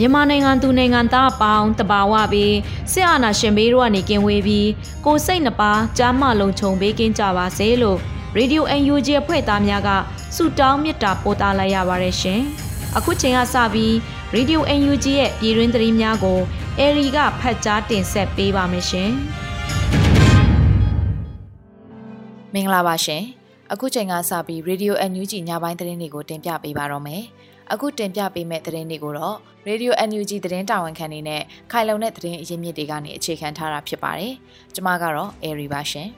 မြန်မာနိုင်ငံသူနိုင်ငံသားအပေါင်းတဘာဝပြီးစစ်အာဏာရှင်ဘေးတို့ကနေကင်းဝေးပြီးကိုစိတ်နှပါကြားမလုံးခြုံပေးကင်းကြပါစေလို့ Radio UNG အဖွဲ့သားများကဆုတောင်းမေတ္တာပို့သလိုက်ရပါတယ်ရှင်။အခုချိန်ကစပြီး Radio UNG ရဲ့ပြည်တွင်းသတင်းများကိုအေရီကဖတ်ကြားတင်ဆက်ပေးပါမယ်ရှင်။မင်္ဂလာပါရှင်။အခုချိန်ကစပြီး Radio UNG ညပိုင်းသတင်းတွေကိုတင်ပြပေးပါတော့မယ်။အခုတင်ပြပေးမယ့်သတင်းတွေကိုတော့ Radio NUG သတင်းတာဝန်ခံနေနဲ့ခိုင်လုံတဲ့သတင်းအရင်းမြစ်တွေကနေအခြေခံထားတာဖြစ်ပါတယ်။ကျွန်မကတော့ Airy ပါရှင်။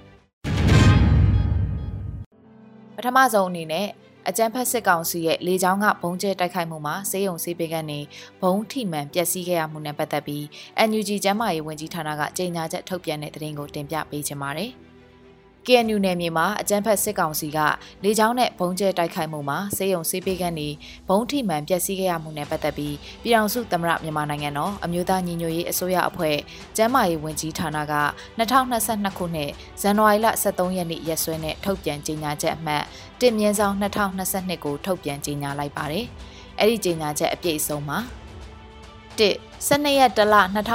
ပထမဆုံးအနေနဲ့အကြမ်းဖက်စစ်ကောင်စီရဲ့လေကြောင်းကဘုံကျဲတိုက်ခိုက်မှုမှာစေယုံစေးပေးကနေဘုံထိမှန်ပျက်စီးခဲ့ရမှုနဲ့ပတ်သက်ပြီး NUG ကျန်းမာရေးဝန်ကြီးဌာနကကြေညာချက်ထုတ်ပြန်တဲ့သတင်းကိုတင်ပြပေးချင်ပါတယ်။ KNU နယ်မြေမှာအကြမ်းဖက်စစ်ကောင်စီကလေကြောင်းနဲ့ဘုံကျဲတိုက်ခိုက်မှုမှာစေယုံစေးပေးကန်းနေဘုံထိမှန်ပျက်စီးခဲ့ရမှုနဲ့ပတ်သက်ပြီးပြည်ထောင်စုသမ္မတမြန်မာနိုင်ငံတော်အမျိုးသားညီညွတ်ရေးအစိုးရအဖွဲ့ကျန်းမာရေးဝန်ကြီးဌာနက2022ခုနှစ်ဇန်နဝါရီလ23ရက်နေ့ရက်စွဲနဲ့ထုတ်ပြန်ကြေညာချက်အမှတ်တင်မြင့်ဆောင်2022ကိုထုတ်ပြန်ကြေညာလိုက်ပါတယ်။အဲ့ဒီကြေညာချက်အပြည့်အစုံမှာ1 12ရက်တလ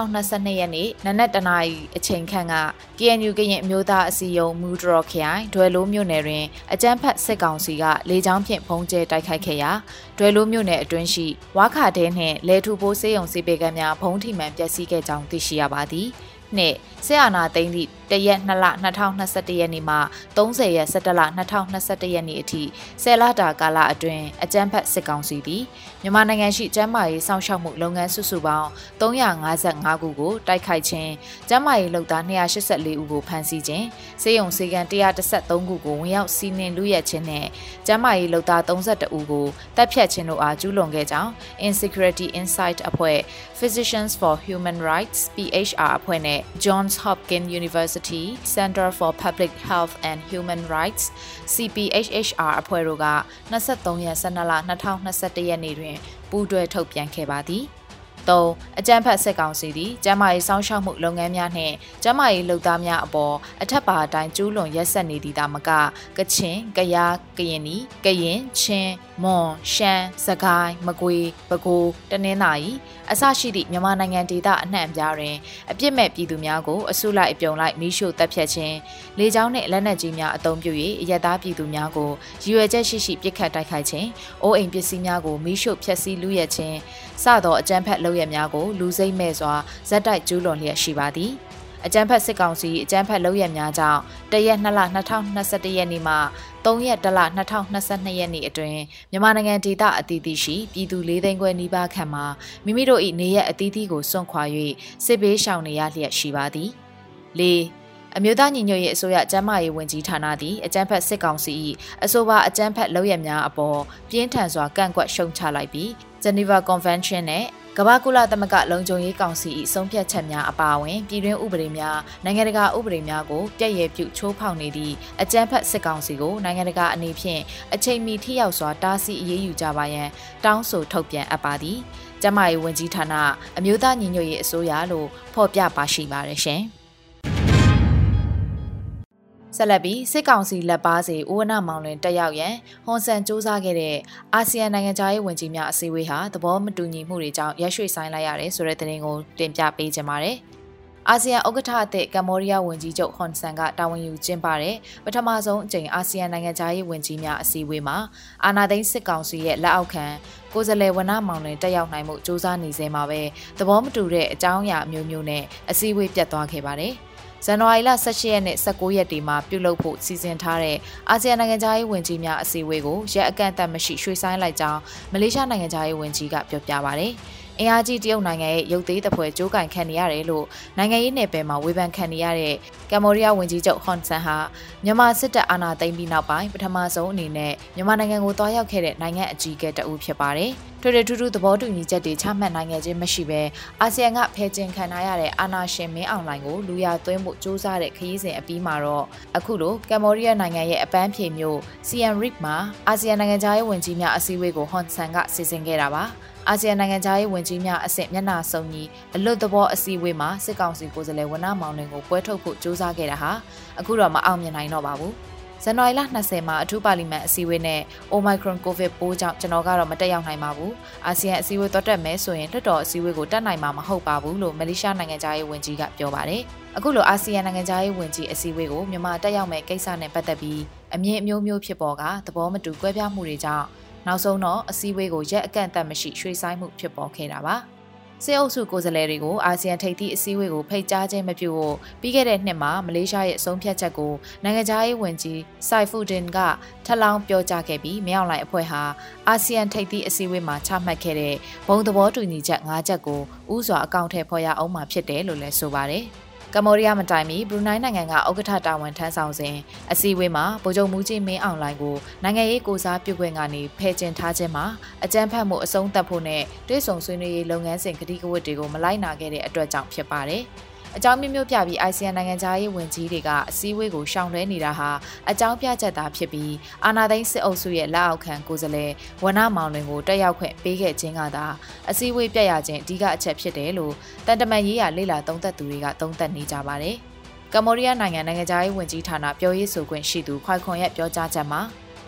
2022ရက်နေ့နနက်တနာရီအချိန်ခန့်က KNU ကရင်အမျိုးသားအစည်းအရုံးမူဒရော်ခရိုင်ဒွယ်လိုမြို့နယ်တွင်အကြမ်းဖက်စစ်ကောင်စီကလေကြောင်းဖြင့်ဖုံးကျဲတိုက်ခိုက်ခဲ့ရာဒွယ်လိုမြို့နယ်အတွင်းရှိဝါခါတဲနှင့်လဲထူပိုးစေယုံစေပေကမ်းများဖုံးထိမှန်ပျက်စီးခဲ့ကြောင်းသိရှိရပါသည်။နှစ်ဆက်အာနာသိန်းသည့်တရက်2လ2021ရက်နေ့မှ30ရက်17လ2021ရက်နေ့အထိဆယ်လတာကာလအတွင်းအကြမ်းဖက်စစ်ကောင်စီသည်မြန်မာနိုင်ငံရှိကျန်းမာရေးစောင့်ရှောက်မှုလုပ်ငန်းစုစုပေါင်း355ခုကိုတိုက်ခိုက်ခြင်းကျန်းမာရေးလုပ်သား284ဦးကိုဖမ်းဆီးခြင်းစေယုံစေကန်113ခုကိုဝင်ရောက်စီးနင်းလူရဲခြင်းနဲ့ကျန်းမာရေးလုပ်သား32ဦးကိုတပ်ဖြတ်ခြင်းတို့အားကျူးလွန်ခဲ့ကြောင်း Insecurity Insight အဖွဲ့ Physicians for Human Rights PHR အဖွဲ့နဲ့ Johns Hopkins University Center for Public Health and Human Rights CPHHR အဖွဲ့တို့က23ရက်12လ2021ရက်နေ့တွင်ပူးတွဲထုတ်ပြန်ခဲ့ပါသည်။3အကြမ်းဖက်စစ်ကောင်စီသည်ကျန်းမာရေးစောင့်ရှောက်မှုလုပ်ငန်းများနှင့်ကျန်းမာရေးလုပ်သားများအပေါ်အထက်ပါအတိုင်းကျူးလွန်ရက်စက်နေသည်သာမကကချင်၊ကယား၊ကရင်နီ၊ကရင်၊ချင်း၊ မွန်၊ရှမ်း၊စကိုင်း၊မကွေး၊ပဲခူး၊တနင်္သာရီအစရှိသည့်မြန်မာနိုင်ငံဒေသအနှံ့အပြားတွင်အပြစ်မဲ့ပြည်သူများကိုအစုလိုက်အပြုံလိုက်မိရှို့တပ်ဖြတ်ခြင်းလေကြောင်းနှင့်လက်နက်ကြီးများအုံပြု၍အရက်သားပြည်သူများကိုရည်ရွယ်ချက်ရှိရှိပစ်ခတ်တိုက်ခိုက်ခြင်းအိုးအိမ်ပစ္စည်းများကိုမိရှို့ဖျက်ဆီးလူရဲခြင်းစသောအကြမ်းဖက်လုပ်ရများကိုလူစိမ့်မဲ့စွာဇက်တိုက်ကျူးလွန်လျက်ရှိပါသည် အကြမ်းဖက်စစ်ကောင်စီအကြမ်းဖက်လုပ်ရများကြောင့်တရက်2လ2021ရက်နေ့မှ3ရက်တလ2022ရက်နေ့အတွင်းမြန်မာနိုင်ငံဒေသအသီးသီးရှိပြည်သူ၄သိန်းခွဲနီးပါးခန့်မှာမိမိတို့၏နေရက်အသီးသီးကိုစွန့်ခွာ၍စစ်ဘေးရှောင်နေရလျက်ရှိပါသည်၄အမျိုးသားညီညွတ်ရေးအစိုးရကျန်းမာရေးဝန်ကြီးဌာနသည်အကြမ်းဖက်စစ်ကောင်စီ၏အဆိုပါအကြမ်းဖက်လုပ်ရများအပေါ်ပြင်းထန်စွာကန့်ကွက်ရှုံချလိုက်ပြီး Geneva Convention နဲ့ ကမ္ဘာကုလသမဂ္ဂလုံခြုံရေးကောင်စီ၏ဆုံးဖြတ်ချက်များအပါအဝင်ပြည်တွင်းဥပဒေများနိုင်ငံတကာဥပဒေများကိုပြည့်ရည်ပြုချိုးဖောက်နေသည့်အကြမ်းဖက်စစ်ကောင်စီကိုနိုင်ငံတကာအနေဖြင့်အချိန်မီထိရောက်စွာတားဆီးအရေးယူကြပါရန်တောင်းဆိုထုတ်ပြန်အပ်ပါသည်။ကျမရေးဝန်ကြီးဌာနအမျိုးသားညီညွတ်ရေးအစိုးရလို့ဖော်ပြပါရှိပါတယ်ရှင်။ ဆက်လက်ပြီးစစ်ကောင်စီလက်ပါစီဦးဝနမောင်လွင်တက်ရောက်ရန်ဟွန်ဆန်စူးစမ်းခဲ့တဲ့အာဆီယံနိုင်ငံသားရေးဝန်ကြီးများအစည်းအဝေးဟာသဘောမတူညီမှုတွေကြောင့်ရက်ရွှေ့ဆိုင်လိုက်ရတယ်ဆိုတဲ့သတင်းကိုတင်ပြပေးကြပါမယ်။အာဆီယံဥက္ကဋ္ဌအသစ်ကမ္ဘောဒီးယားဝန်ကြီးချုပ်ဟွန်ဆန်ကတာဝန်ယူကျင်းပတဲ့ပထမဆုံးအကြိမ်အာဆီယံနိုင်ငံသားရေးဝန်ကြီးများအစည်းအဝေးမှာအာဏာသိမ်းစစ်ကောင်စီရဲ့လက်အောက်ခံကိုယ်စားလှယ်ဝနမောင်တွင်တက်ရောက်နိုင်မှုစ조사နေစေမှာပဲသဘောမတူတဲ့အကြောင်းအရာအမျိုးမျိုးနဲ့အစည်းအဝေးပြတ်သွားခဲ့ပါတယ်။ ဇန်နဝါရီလ18ရက်နဲ့19ရက်ဒီမှာပြုလုပ်ဖို့စီစဉ်ထားတဲ့အာဆီယံနိုင်ငံသားရေးဝန်ကြီးများအစည်းအဝေးကိုရက်အကန့်အသတ်မရှိရွှေ့ဆိုင်းလိုက်ကြောင်းမလေးရှားနိုင်ငံသားရေးဝန်ကြီးကပြောပြပါဗျ။ အင်အားကြီးတရုတ်နိုင်ငံရဲ့ရုပ်သေးတပွဲကြိုးကင်ခံနေရတယ်လို့နိုင်ငံရေးနယ်ပယ်မှာဝေဖန်ခံနေရတဲ့ကမ္ဘောဒီးယားဝန်ကြီးချုပ်ဟွန်ဆန်ဟာမြန်မာစစ်တပ်အာဏာသိမ်းပြီးနောက်ပိုင်းပထမဆုံးအနေနဲ့မြန်မာနိုင်ငံကိုတွားရောက်ခဲ့တဲ့နိုင်ငံအကြီးအကဲတဦးဖြစ်ပါတယ်။ထွေထွေထူးထူးသဘောတူညီချက်တွေချမှတ်နိုင်ခဲ့ခြင်းမရှိဘဲအာဆီယံကဖယ်ကျင်ခံထားရတဲ့အာဏာရှင်မင်းအောင်လှိုင်ကိုလူရသွင်းဖို့စ조사တဲ့ခရီးစဉ်အပြီးမှာတော့အခုလိုကမ္ဘောဒီးယားနိုင်ငံရဲ့အပန်းဖြေမျိုး Siem Reap မှာအာဆီယံနိုင်ငံသားရေးဝန်ကြီးများအစည်းအဝေးကိုဟွန်ဆန်ကစီစဉ်ခဲ့တာပါ။ အာဆီယံနိုင်ငံသားရေးဝန်ကြီးများအဆင့်မျက်နှာစုံကြီးအလွတ်သဘောအစည်းအဝေးမှာစစ်ကောင်စီကိုယ်စားလှယ်ဝနမောင်နှင်ကိုပွဲထုတ်ဖို့ကြိုးစားခဲ့တာဟာအခုတော့မအောင်မြင်နိုင်တော့ပါဘူး။ဇန်နဝါရီလ20မှာအထူးပါလီမန်အစည်းအဝေးနဲ့ Omicron COVID ပိုးကြောင့်ကျွန်တော်ကတော့မတက်ရောက်နိုင်ပါဘူး။အာဆီယံအစည်းအဝေးတော်တက်မယ်ဆိုရင်လွှတ်တော်အစည်းအဝေးကိုတက်နိုင်မှာမဟုတ်ပါဘူးလို့မလေးရှားနိုင်ငံသားရေးဝန်ကြီးကပြောပါတယ်။အခုလိုအာဆီယံနိုင်ငံသားရေးဝန်ကြီးအစည်းအဝေးကိုမြန်မာတက်ရောက်မဲ့ကိစ္စနဲ့ပတ်သက်ပြီးအမြင်အမျိုးမျိုးဖြစ်ပေါ်ကသဘောမတူကွဲပြားမှုတွေကြောင့် နောက်ဆုံးတော့အစည်းအဝေးကိုရက်အကန့်အသတ်မရှိရွှေ့ဆိုင်းမှုဖြစ်ပေါ်ခဲ့တာပါစစ်အုပ်စုကိုယ်စားလှယ်တွေကိုအာဆီယံထိပ်သီးအစည်းအဝေးကိုဖိတ်ကြားခြင်းမပြုဖို့ပြီးခဲ့တဲ့နှစ်မှာမလေးရှားရဲ့အဆုံးဖြတ်ချက်ကိုနိုင်ငံခြားရေးဝန်ကြီးစိုက်ဖူဒင်ကထပ်လောင်းပြောကြားခဲ့ပြီးမြောက်လိုက်အဖွဲ့ဟာအာဆီယံထိပ်သီးအစည်းအဝေးမှာချမှတ်ခဲ့တဲ့ဘုံသဘောတူညီချက်၅ချက်ကိုဥစွာအကောင့်ထဲဖော်ရအောင်မှာဖြစ်တယ်လို့လည်းဆိုပါတယ်။ ကမ္ဘောဒီးယားမတိုင်မီဘရူနိုင်းနိုင်ငံကဥက္ကဋ္ဌတာဝန်ထမ်းဆောင်စဉ်အစည်းအဝေးမှာဗိုလ်ချုပ်မူကြီးမင်းအောင်လှိုင်ကိုနိုင်ငံရေးကိုစားပြုခွင့်ကနေဖယ်ကျင်ထားခြင်းမှာအကြမ်းဖက်မှုအဆုံးသတ်ဖို့နဲ့တွဲဆောင်ဆွေးနွေးရေးလုပ်ငန်းစဉ်ကတိကဝတ်တွေကိုမလိုက်နာခဲ့တဲ့အတွက်ကြောင့်ဖြစ်ပါတယ်။ အကြောင်းမျိုးမျိုးပြပြီး ICN နိုင်ငံသားရေးဝန်ကြီးတွေကအစည်းအဝေးကိုရှောင်လွှဲနေတာဟာအကြောင်းပြချက်သာဖြစ်ပြီးအာနာသိန်းစစ်အုပ်စုရဲ့လက်အောက်ခံကိုယ်စားလှယ်ဝနမောင်လွင်ကိုတက်ရောက်ခွင့်ပေးခဲ့ခြင်းကသာအစည်းအဝေးပြတ်ရခြင်းအဓိကအချက်ဖြစ်တယ်လို့တန်တမန်ရေးရလေလာသုံးသပ်သူတွေကသုံးသပ်နေကြပါတယ်။ကမ္ဘောဒီးယားနိုင်ငံနိုင်ငံသားရေးဝန်ကြီးဌာနပြောရေးဆိုခွင့်ရှိသူခွိုင်ခွန်ရဲ့ပြောကြားချက်မှာ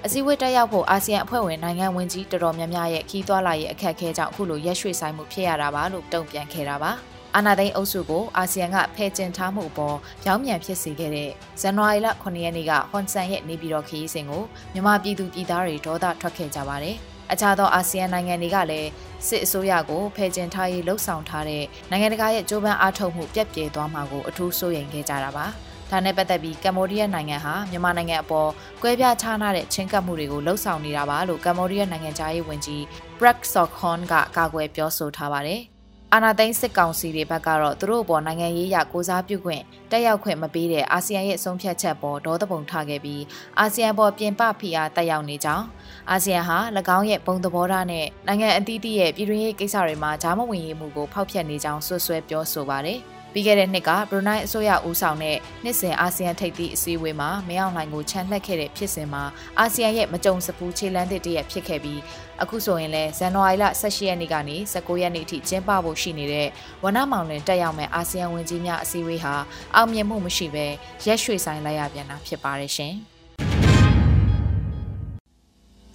အစည်းအဝေးတက်ရောက်ဖို့အာဆီယံအဖွဲ့ဝင်နိုင်ငံဝင်ကြီးတော်တော်များများရဲ့ခီးသွွာလာရေးအခက်အခဲကြောင့်အခုလိုရက်ရွှေ့ဆိုင်မှုဖြစ်ရတာပါလို့တုံ့ပြန်ခဲ့တာပါ။ အာနာသိန်းအုပ်စုကိုအာဆီယံကဖယ်ကျင်ထားမှုအပေါ်ကြောင်းမြန်ဖြစ်စေခဲ့တဲ့ဇန်နဝါရီလ9ရက်နေ့ကဟွန်ဆန်ရဲ့နေပြည်တော်ခရီးစဉ်ကိုမြန်မာပြည်သူပြည်သားတွေဒေါသထွက်ခဲ့ကြပါတယ်။အခြားသောအာဆီယံနိုင်ငံတွေကလည်းစစ်အစိုးရကိုဖယ်ကျင်ထားရေးလှုံ့ဆော်ထားတဲ့နိုင်ငံတကာရဲ့ကြိုးပမ်းအားထုတ်မှုပြက်ပြဲသွားမှာကိုအထူးစိုးရိမ်ခဲ့ကြတာပါ။ဒါနဲ့ပတ်သက်ပြီးကမ္ဘောဒီးယားနိုင်ငံဟာမြန်မာနိုင်ငံအပေါ်ကွဲပြားခြားနားတဲ့ချင်းကပ်မှုတွေကိုလှုံ့ဆော်နေတာပါလို့ကမ္ဘောဒီးယားနိုင်ငံသားရေးဝန်ကြီး Prak Sokhon ကကာကွယ်ပြောဆိုထားပါတယ်။ အာနာသိန်းစစ်ကောင်စီတွေဘက်ကတော့သူတို့ပေါ်နိုင်ငံရေးရကိုစားပြုခွင့်တက်ရောက်ခွင့်မပေးတဲ့အာဆီယံရဲ့ဆုံးဖြတ်ချက်ပေါ်ဒေါသပုံထားခဲ့ပြီးအာဆီယံပေါ်ပြင်ပဖိအားတက်ရောက်နေကြောင်းအာဆီယံဟာ၎င်းရဲ့ဘုံသဘောထားနဲ့နိုင်ငံအသီးသီးရဲ့ပြည်တွင်းရေးကိစ္စတွေမှာဂျာမဝင်ရေးမှုကိုဖောက်ဖျက်နေကြောင်းဆွဆွဲပြောဆိုပါတယ်။ ပြီးခဲ့တဲ့နှစ်ကဘရူနိုင်းအစိုးရဦးဆောင်တဲ့နှစ်စဉ်အာဆီယံထိပ်သီးအစည်းအဝေးမှာမင်းအောင်လှိုင်ကိုချန်လှက်ခဲ့တဲ့ဖြစ်စဉ်မှာအာဆီယံရဲ့မကြုံစဖူးခြေလန်းသစ်တရက်ဖြစ်ခဲ့ပြီးအခုဆိုရင်လည်းဇန်နဝါရီလ18ရက်နေ့ကနေ19ရက်နေ့အထိကျင်းပဖို့ရှိနေတဲ့ဝနမောင်တွင်တက်ရောက်မဲ့အာဆီယံဝန်ကြီးများအစည်းအဝေးဟာအောင်မြင်မှုမရှိဘဲရက်ရွှေ့ဆိုင်လိုက်ရပြန်တာဖြစ်ပါတယ်ရှင်။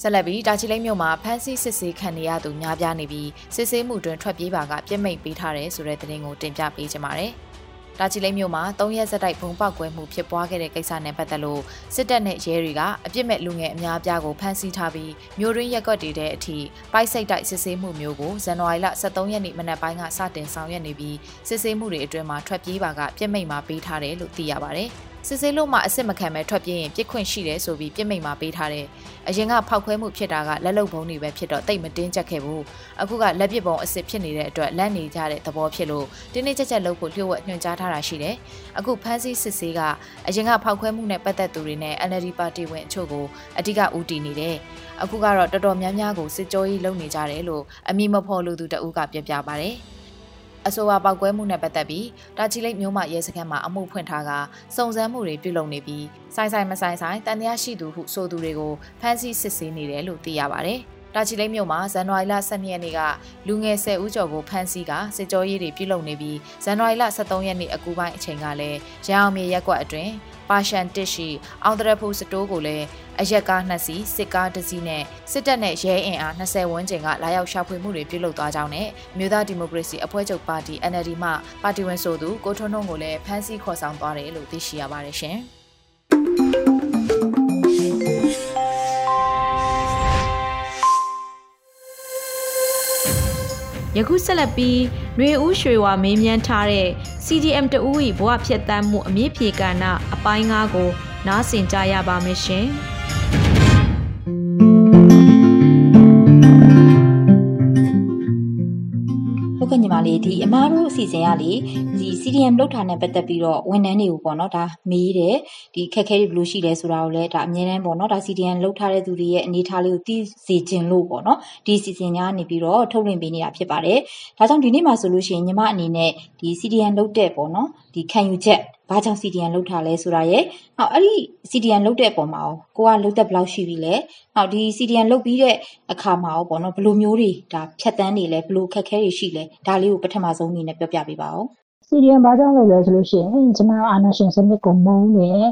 ဆက်လက်ပြီးတာချီလိတ်မြို့မှာဖမ်းဆီးစစ်ဆေးခံနေရသူများပြားနေပြီးစစ်ဆေးမှုတွင်ထွက်ပြေးပါကပြစ်မိတ်ပေးထားတယ်ဆိုတဲ့သတင်းကိုတင်ပြပေးချင်ပါတယ်။တာချီလိတ်မြို့မှာ၃ရက်ဆက်တိုက်ဘုံပေါက်ကွဲမှုဖြစ်ပွားခဲ့တဲ့ကိစ္စနဲ့ပတ်သက်လို့စစ်တပ်နဲ့ရဲတွေကအပြစ်မဲ့လူငယ်အများအပြားကိုဖမ်းဆီးထားပြီးမြို့ရင်းရက်ကွက်တွေတဲ့အထိပိုက်စိတ်တိုက်စစ်ဆေးမှုမျိုးကိုဇန်နဝါရီလ23ရက်နေ့မနက်ပိုင်းကစတင်ဆောင်ရွက်နေပြီးစစ်ဆေးမှုတွေအတွင်းမှာထွက်ပြေးပါကပြစ်မိတ်မှာပေးထားတယ်လို့သိရပါတယ်။ စစ်ဆေးလို့မှအစ်စ်မခံမဲ့ထွက်ပြေးရင်ပြစ်ခွင့်ရှိတယ်ဆိုပြီးပြစ်မိတ်မှာပေးထားတယ်။အရင်ကဖောက်ခွဲမှုဖြစ်တာကလက်လုံဘုံတွေပဲဖြစ်တော့တိတ်မတင်းကျပ်ခဲ့ဘူး။အခုကလက်ပစ်ပုံအစ်စ်ဖြစ်နေတဲ့အတွက်လက်နေကြတဲ့သဘောဖြစ်လို့တင်းတင်းကျပ်ကျပ်လုပ်ဖို့လျှို့ဝှက်ညွှန်ကြားထားတာရှိတယ်။အခုဖမ်းဆီးစစ်ဆေးကအရင်ကဖောက်ခွဲမှုနဲ့ပတ်သက်သူတွေနဲ့ NLD ပါတီဝင်အချို့ကိုအဓိကဦးတည်နေတယ်။အခုကတော့တော်တော်များများကိုစစ်ကြောရေးလုပ်နေကြတယ်လို့အမိမဖော်လို့သူတအူးကပြောပြပါတယ်။ အဆိုပါပောက်ကွဲမှုနဲ့ပတ်သက်ပြီးတာချီလိတ်မြို့မရဲစခန်းမှာအမှုဖွင့်ထားကစုံစမ်းမှုတွေပြုလုပ်နေပြီးဆိုင်ဆိုင်မဆိုင်ဆိုင်တန်တရားရှိသူဟုဆိုသူတွေကိုဖမ်းဆီးစစ်ဆေးနေတယ်လို့သိရပါဗျ။တာချီလိတ်မြို့မှာဇန်နဝါရီလ12ရက်နေ့ကလူငယ်10ဦးကျော်ကိုဖမ်းဆီးကစစ်ကြောရေးတွေပြုလုပ်နေပြီးဇန်နဝါရီလ13ရက်နေ့အကူပိုင်းအချိန်ကလည်းရန်အောင်မြေရက်ကွက်အတွင်းပါရှန်တစ်ရှိအောင်တရဖူစတိုးကိုလည်း အရက်ကား2စီးစစ်ကား1စီးနဲ့စစ်တပ်နဲ့ရဲအင်အား20ဝန်းကျင်ကလာရောက်ရှာဖွေမှုတွေပြုလုပ်သွားကြောင်းနဲ့မြို့သားဒီမိုကရေစီအဖွဲ့ချုပ်ပါတီ NLD မှပါတီဝင်ဆိုသူကိုထွန်းထွန်းကိုလည်းဖမ်းဆီးခေါ်ဆောင်သွားတယ်လို့သိရှိရပါတယ်ရှင်။ယခုဆက်လက်ပြီးຫນွေဦးရွှေဝါမေးမြန်းထားတဲ့ CDM တဦး၏ဘဝဖြတ်တန်းမှုအမြင့်ဖြေကဏ္ဍအပိုင်း၅ကို နားဆင်ကြရပါမယ်ရှင်။ ကညီမလေးဒီအမားတို့အစီအစဉ်ကလေဒီ CDM လောက်ထားနဲ့ပတ်သက်ပြီးတော့ဝန်ထမ်းတွေကိုပေါ့နော်ဒါမေးတယ်ဒီခက်ခဲတွေဘယ်လိုရှိလဲဆိုတာကိုလည်းဒါအများတန်းပေါ့နော်ဒါ CDM လောက်ထားတဲ့သူတွေရဲ့အနေအထားလေးကိုသိစေခြင်းလို့ပေါ့နော်ဒီအစီအစဉ်ကနေပြီးတော့ထုတ်လွှင့်ပေးနေတာဖြစ်ပါတယ်ဒါကြောင့်ဒီနေ့မှာဆိုလို့ရှိရင်ညီမအနေနဲ့ဒီ CDM လောက်တဲ့ပေါ့နော်ဒီခံယူချက် ဘာကြောင့် CDN လောက်ထားလဲဆိုတာရဲ့နောက်အဲ့ဒီ CDN လောက်တဲ့အပေါ်မှာကိုကလောက်သက်ဘယ်လောက်ရှိပြီလဲနောက်ဒီ CDN လောက်ပြီးတဲ့အခါမှာရောပေါ့နော်ဘယ်လိုမျိုးတွေဒါဖြတ်တန်းနေလဲဘယ်လိုခက်ခဲတွေရှိလဲဒါလေးကိုပထမဆုံးအနေနဲ့ပြောပြပေးပါဦး CDN ဘာကြောင့်လုပ်လဲဆိုလို့ရှိရင်ကျွန်မအာနာရှင်စနစ်ကိုမုန်းတယ်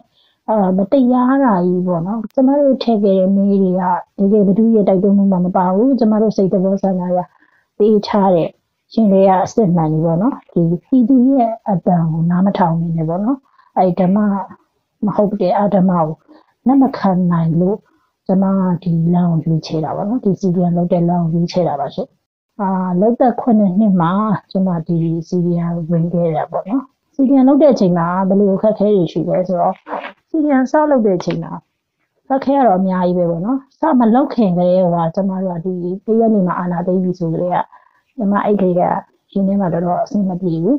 အာမတရားတာကြီးပေါ့နော်ကျမတို့ထည့်ခဲ့တဲ့မေးတွေကတကယ်ဘသူရဲ့တိုက်တွန်းမှုမှမပါဘူးကျမတို့စိတ်တော်ဆန္ဒရပေးထားတဲ့ ရှင်တွေကအစ်စ်မှန်ကြီးပေါ့နော်ဒီပြည်သူရဲ့အတန်ကိုနားမထောင်နေတယ်ပေါ့နော်အဲ့ဓမ္မမဟုတ်တဲ့အဓမ္မကိုလက်မခံနိုင်လို့ကျမဒီလမ်းကိုရွေးချယ်တာပေါ့နော်ဒီ CDN လောက်တဲ့လမ်းကိုရွေးချယ်တာပါရှင့်အာလောက်တဲ့ခုနှစ်နှစ်မှာကျမဒီ CDN ဝင်ခဲ့ရပေါ့နော် CDN လောက်တဲ့အချိန်မှာဘယ်လိုအခက်အခဲတွေရှိလဲဆိုတော့ CDN စလုပ်တဲ့အချိန်မှာခက်ခဲရတော့အများကြီးပဲပေါ့နော်စမလောက်ခင်ကလေးကကျမတို့ကဒီတရက်နေမှာအာနာသိပြီဆိုကြတဲ့ ကကျမအဲ့ခေတ်ကရင်းနှီးမှာတော့အဆင်မပြေဘူး